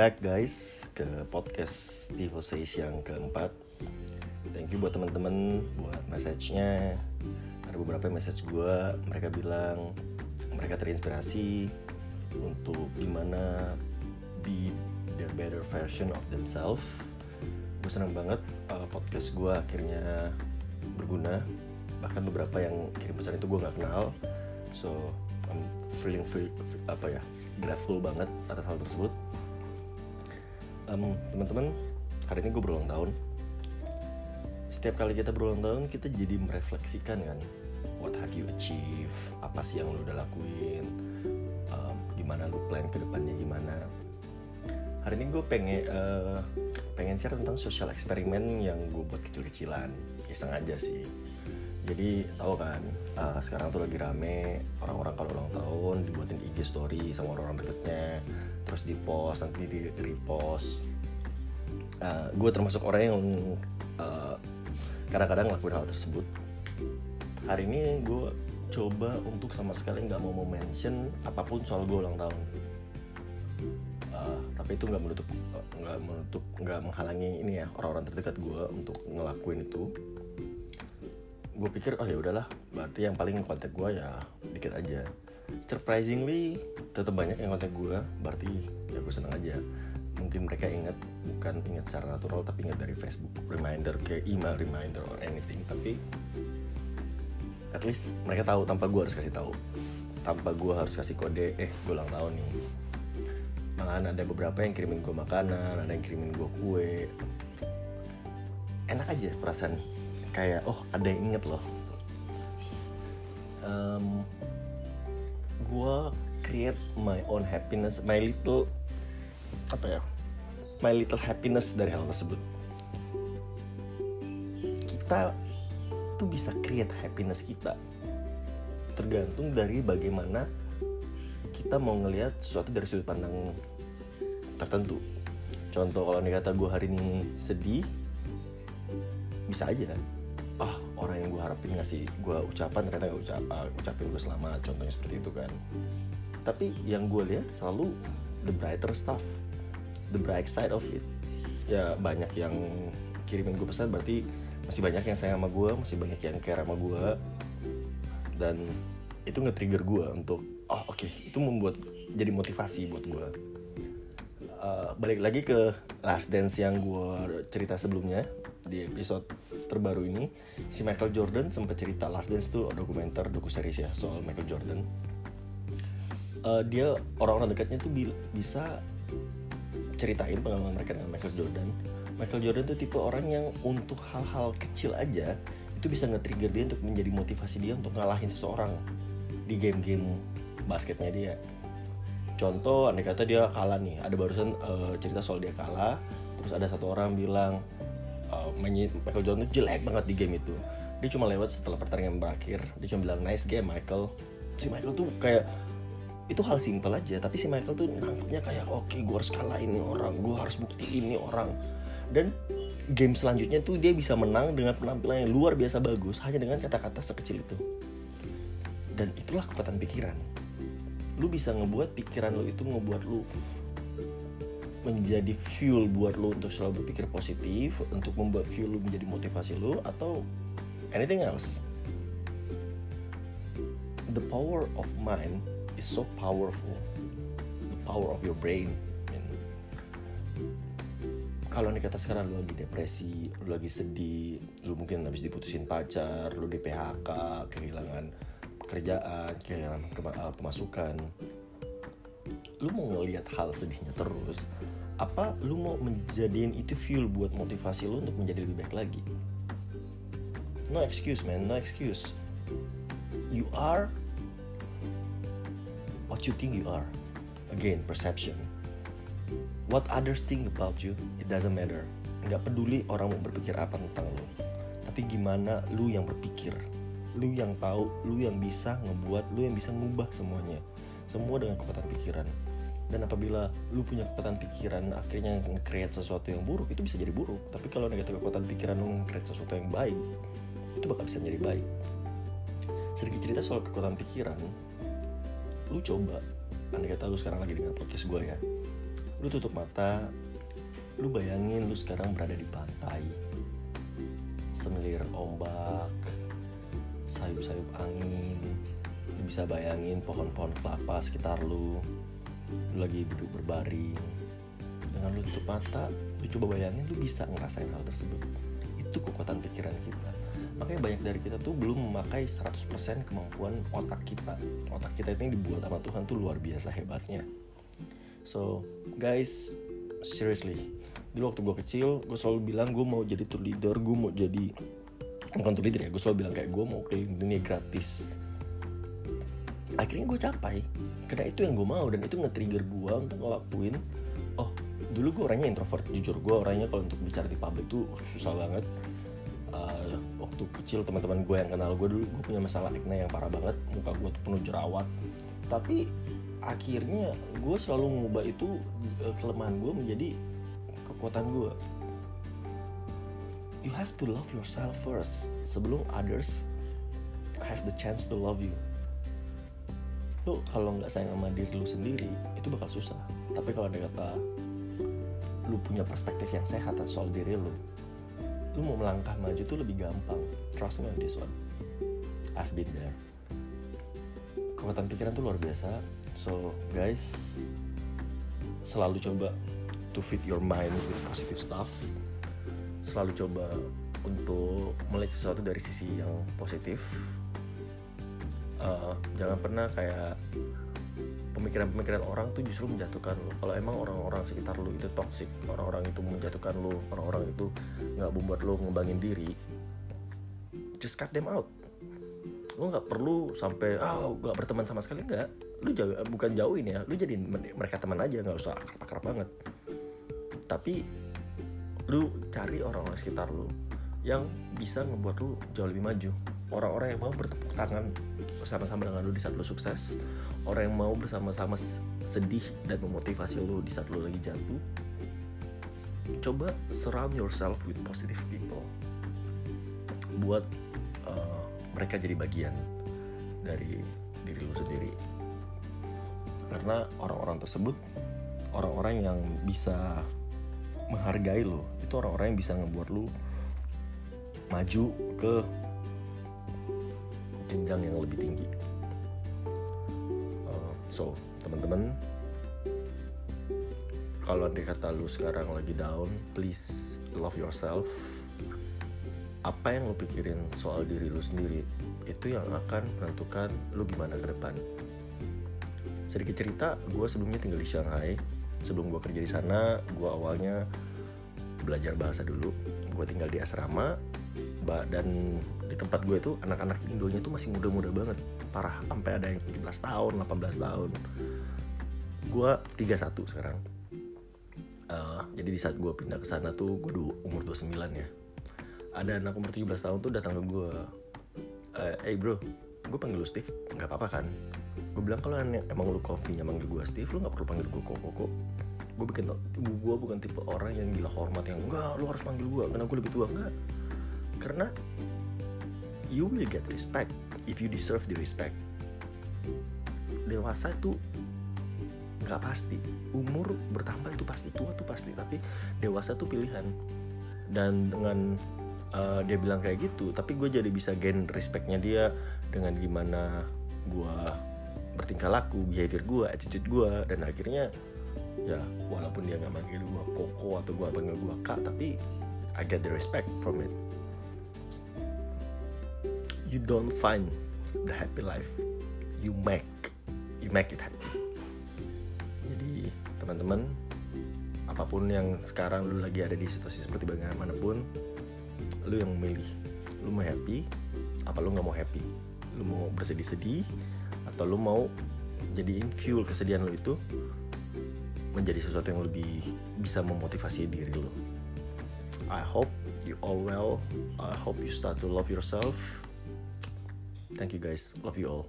back guys ke podcast Steve Says yang keempat. Thank you buat teman-teman buat message-nya. Ada beberapa message gue Mereka bilang mereka terinspirasi Untuk gimana be the better version of themselves. Gue senang banget uh, podcast gue akhirnya berguna. Bahkan beberapa yang kirim pesan itu gue gak kenal. So I'm feeling feel, apa ya grateful banget atas hal tersebut um, teman-teman hari ini gue berulang tahun. Setiap kali kita berulang tahun kita jadi merefleksikan kan what have you achieve apa sih yang lo udah lakuin? Um, gimana lo plan ke depannya gimana? Hari ini gue pengen uh, pengen share tentang social eksperimen yang gue buat kecil-kecilan. Iseng aja sih. Jadi tahu kan uh, sekarang tuh lagi rame orang-orang kalau ulang tahun dibuatin IG story sama orang-orang deketnya terus di post nanti di repost. Uh, gue termasuk orang yang uh, kadang-kadang ngelakuin hal tersebut. Hari ini gue coba untuk sama sekali nggak mau mention apa pun soal gue ulang tahun. Uh, tapi itu nggak menutup nggak menutup nggak menghalangi ini ya orang-orang terdekat gue untuk ngelakuin itu. Gue pikir oh ya udahlah berarti yang paling kontak gue ya dikit aja surprisingly tetap banyak yang kontak gue berarti ya gue seneng aja. Mungkin mereka ingat bukan ingat secara natural tapi ingat dari Facebook reminder kayak email reminder or anything. Tapi at least mereka tahu tanpa gue harus kasih tahu. Tanpa gue harus kasih kode eh gue ulang tahun nih. Malahan ada beberapa yang kirimin gue makanan ada yang kirimin gue kue. Enak aja perasaan kayak oh ada yang inget loh. Um, gue create my own happiness my little apa ya my little happiness dari hal tersebut. Kita tuh bisa create happiness kita. Tergantung dari bagaimana kita mau ngelihat sesuatu dari sudut pandang tertentu. Contoh kalau nih kata gue hari ini sedih bisa aja kan? Ah orang yang gue harapin ngasih gue ucapan ternyata gak ucap, uh, ucapin gue selamat contohnya seperti itu kan. Tapi yang gue lihat selalu the brighter stuff the bright side of it. Ya banyak yang kirimin gue pesan berarti masih banyak yang sayang sama gue masih banyak yang care sama gue dan itu nge-trigger gue untuk oh oke. Okay, itu membuat jadi motivasi buat gue uh, balik lagi ke last dance yang gue cerita sebelumnya di episode terbaru ini. Si Michael Jordan sempat cerita Last Dance tuh dokumenter doku series ya soal Michael Jordan. Uh, dia orang-orang dekatnya tuh bi bisa ceritain pengalaman mereka dengan Michael Jordan. Michael Jordan tuh tipe orang yang untuk hal-hal kecil aja itu bisa nge-trigger dia untuk menjadi motivasi dia untuk ngalahin seseorang di game-game basketnya dia contoh andai kata dia kalah nih ada barusan uh, cerita soal dia kalah terus ada satu orang bilang uh, Michael Jordan itu jelek banget di game itu. Dia cuma lewat setelah pertandingan berakhir dia cuma bilang nice game Michael. Si Michael tuh kayak itu hal simpel aja tapi si Michael tuh nangkepnya kayak oke okay, gue harus kalah ini orang gue harus bukti ini orang. Dan game selanjutnya tuh dia bisa menang dengan penampilan yang luar biasa bagus hanya dengan kata-kata sekecil itu. Dan itulah kekuatan pikiran lu bisa ngebuat pikiran lu itu ngebuat lu menjadi fuel buat lo untuk selalu berpikir positif untuk membuat fuel lo menjadi motivasi lo atau anything else. The power of mind is so powerful. The power of your brain kalau nih kata sekarang lo lagi depresi, lo lagi sedih, lo mungkin habis diputusin pacar, lo di PHK, kehilangan kerjaan, kehilangan pemasukan, lu mau ngelihat hal sedihnya terus apa lu mau menjadiin itu fuel buat motivasi lu untuk menjadi lebih baik lagi? No excuse man. No excuse. You are what you think you are. Again perception. What others think about you it doesn't matter. Nggak peduli orang mau berpikir apa tentang lu. Tapi gimana lu yang berpikir lu yang tahu lu yang bisa ngebuat lu yang bisa ngubah semuanya. Semua dengan kekuatan pikiran. Dan apabila lu punya kekuatan pikiran akhirnya nge-create sesuatu yang buruk itu bisa jadi buruk. Tapi kalau negatif kekuatan pikiran lu nge-create sesuatu yang baik itu bakal bisa jadi baik. Sedikit cerita soal kekuatan pikiran. Lu coba andai kata lu sekarang lagi dengan podcast gue ya. Lu tutup mata lu bayangin lu sekarang berada di pantai. Semilir ombak sayup-sayup angin. Lu bisa bayangin pohon-pohon kelapa sekitar lu. Lu lagi duduk berbaring. Dengan lu tutup mata lu coba bayangin lu bisa ngerasain hal tersebut. Itu kekuatan pikiran kita. Makanya banyak dari kita tuh belum memakai 100% kemampuan otak kita. Otak kita itu yang dibuat sama Tuhan tuh luar biasa hebatnya. So guys seriously. Dulu waktu gue kecil gue selalu bilang gue mau jadi tour leader gue mau jadi bukan tour leader ya gue selalu bilang kayak gue mau keliling dunia gratis. Akhirnya gue capai. Karena itu yang gue mau dan itu nge-trigger gue untuk ngelakuin oh dulu gue orangnya introvert jujur. Gue orangnya kalau untuk bicara di publik tuh susah banget. Uh, waktu kecil teman-teman gue yang kenal gue dulu gue punya masalah acne yang parah banget. Muka gue tuh penuh jerawat. Tapi akhirnya gue selalu mengubah itu uh, kelemahan gue menjadi kekuatan gue you have to love yourself first. Sebelum others have the chance to love you. Lu kalau nggak sayang sama diri lu sendiri itu bakal susah. Tapi kalau ada kata lu punya perspektif yang sehat soal diri lu lu mau melangkah maju tuh lebih gampang. Trust me on this one. I've been there. Kekuatan pikiran tuh luar biasa. So guys selalu coba to feed your mind with positive stuff selalu coba untuk melihat sesuatu dari sisi yang positif. Uh, jangan pernah kayak pemikiran-pemikiran orang tuh justru menjatuhkan lo kalau emang orang-orang sekitar lo itu toxic orang-orang itu menjatuhkan lo orang-orang itu nggak membuat lo ngembangin diri just cut them out. Lo nggak perlu sampai oh nggak berteman sama sekali. Nggak. Lu jauh bukan jauhin ya lu jadi mereka teman aja nggak usah akrab-akrab banget. Tapi lu cari orang-orang sekitar lu yang bisa membuat lu jauh lebih maju. Orang-orang yang mau bertepuk tangan bersama-sama dengan lu di saat lu sukses. Orang yang mau bersama-sama sedih dan memotivasi lu di saat lu lagi jatuh. Coba surround yourself with positive people. Buat uh, mereka jadi bagian dari diri lu sendiri. Karena orang-orang tersebut orang-orang yang bisa menghargai lo. Itu orang-orang yang bisa ngebuat lo maju ke jenjang yang lebih tinggi. Uh, so teman-teman kalau andai kata lu sekarang lagi down please love yourself. Apa yang lu pikirin soal diri lu sendiri itu yang akan menentukan lu gimana ke depan. Sedikit cerita gue sebelumnya tinggal di Shanghai sebelum gue kerja di sana gue awalnya belajar bahasa dulu. Gue tinggal di asrama dan di tempat gue itu anak-anak Indonya tuh masih muda-muda banget. Parah sampai ada yang 17 tahun 18 tahun. Gue 31 sekarang. Uh, jadi di saat gue pindah ke sana tuh gue umur 29 ya. Ada anak umur 17 tahun tuh datang ke gue uh, hey bro gue panggil lu Steve nggak apa-apa kan gue bilang kalau emang lu konfinya manggil gue Steve lu nggak perlu panggil gue koko kok. Gue bikin gue bukan tipe orang yang gila hormat yang enggak lu harus panggil gue karena gue lebih tua. Enggak. Karena you will get respect if you deserve the respect. Dewasa itu nggak pasti. Umur bertambah itu pasti tua tuh pasti. Tapi dewasa tuh pilihan. Dan dengan uh, dia bilang kayak gitu tapi gue jadi bisa gain respectnya dia dengan gimana gue bertingkah laku behavior gue attitude gue dan akhirnya ya walaupun dia nggak manggil gue koko atau gue panggil gue kak tapi I get the respect from it. You don't find the happy life you make you make it happy. Jadi teman-teman apa pun yang sekarang lu lagi ada di situasi seperti bagaimanapun lu yang memilih lu mau happy apa lu nggak mau happy? Lu mau bersedih-sedih atau lu mau jadiin fuel kesedihan lu itu menjadi sesuatu yang lebih bisa memotivasi diri lo. I hope you all well. I hope you start to love yourself. Thank you guys. Love you all.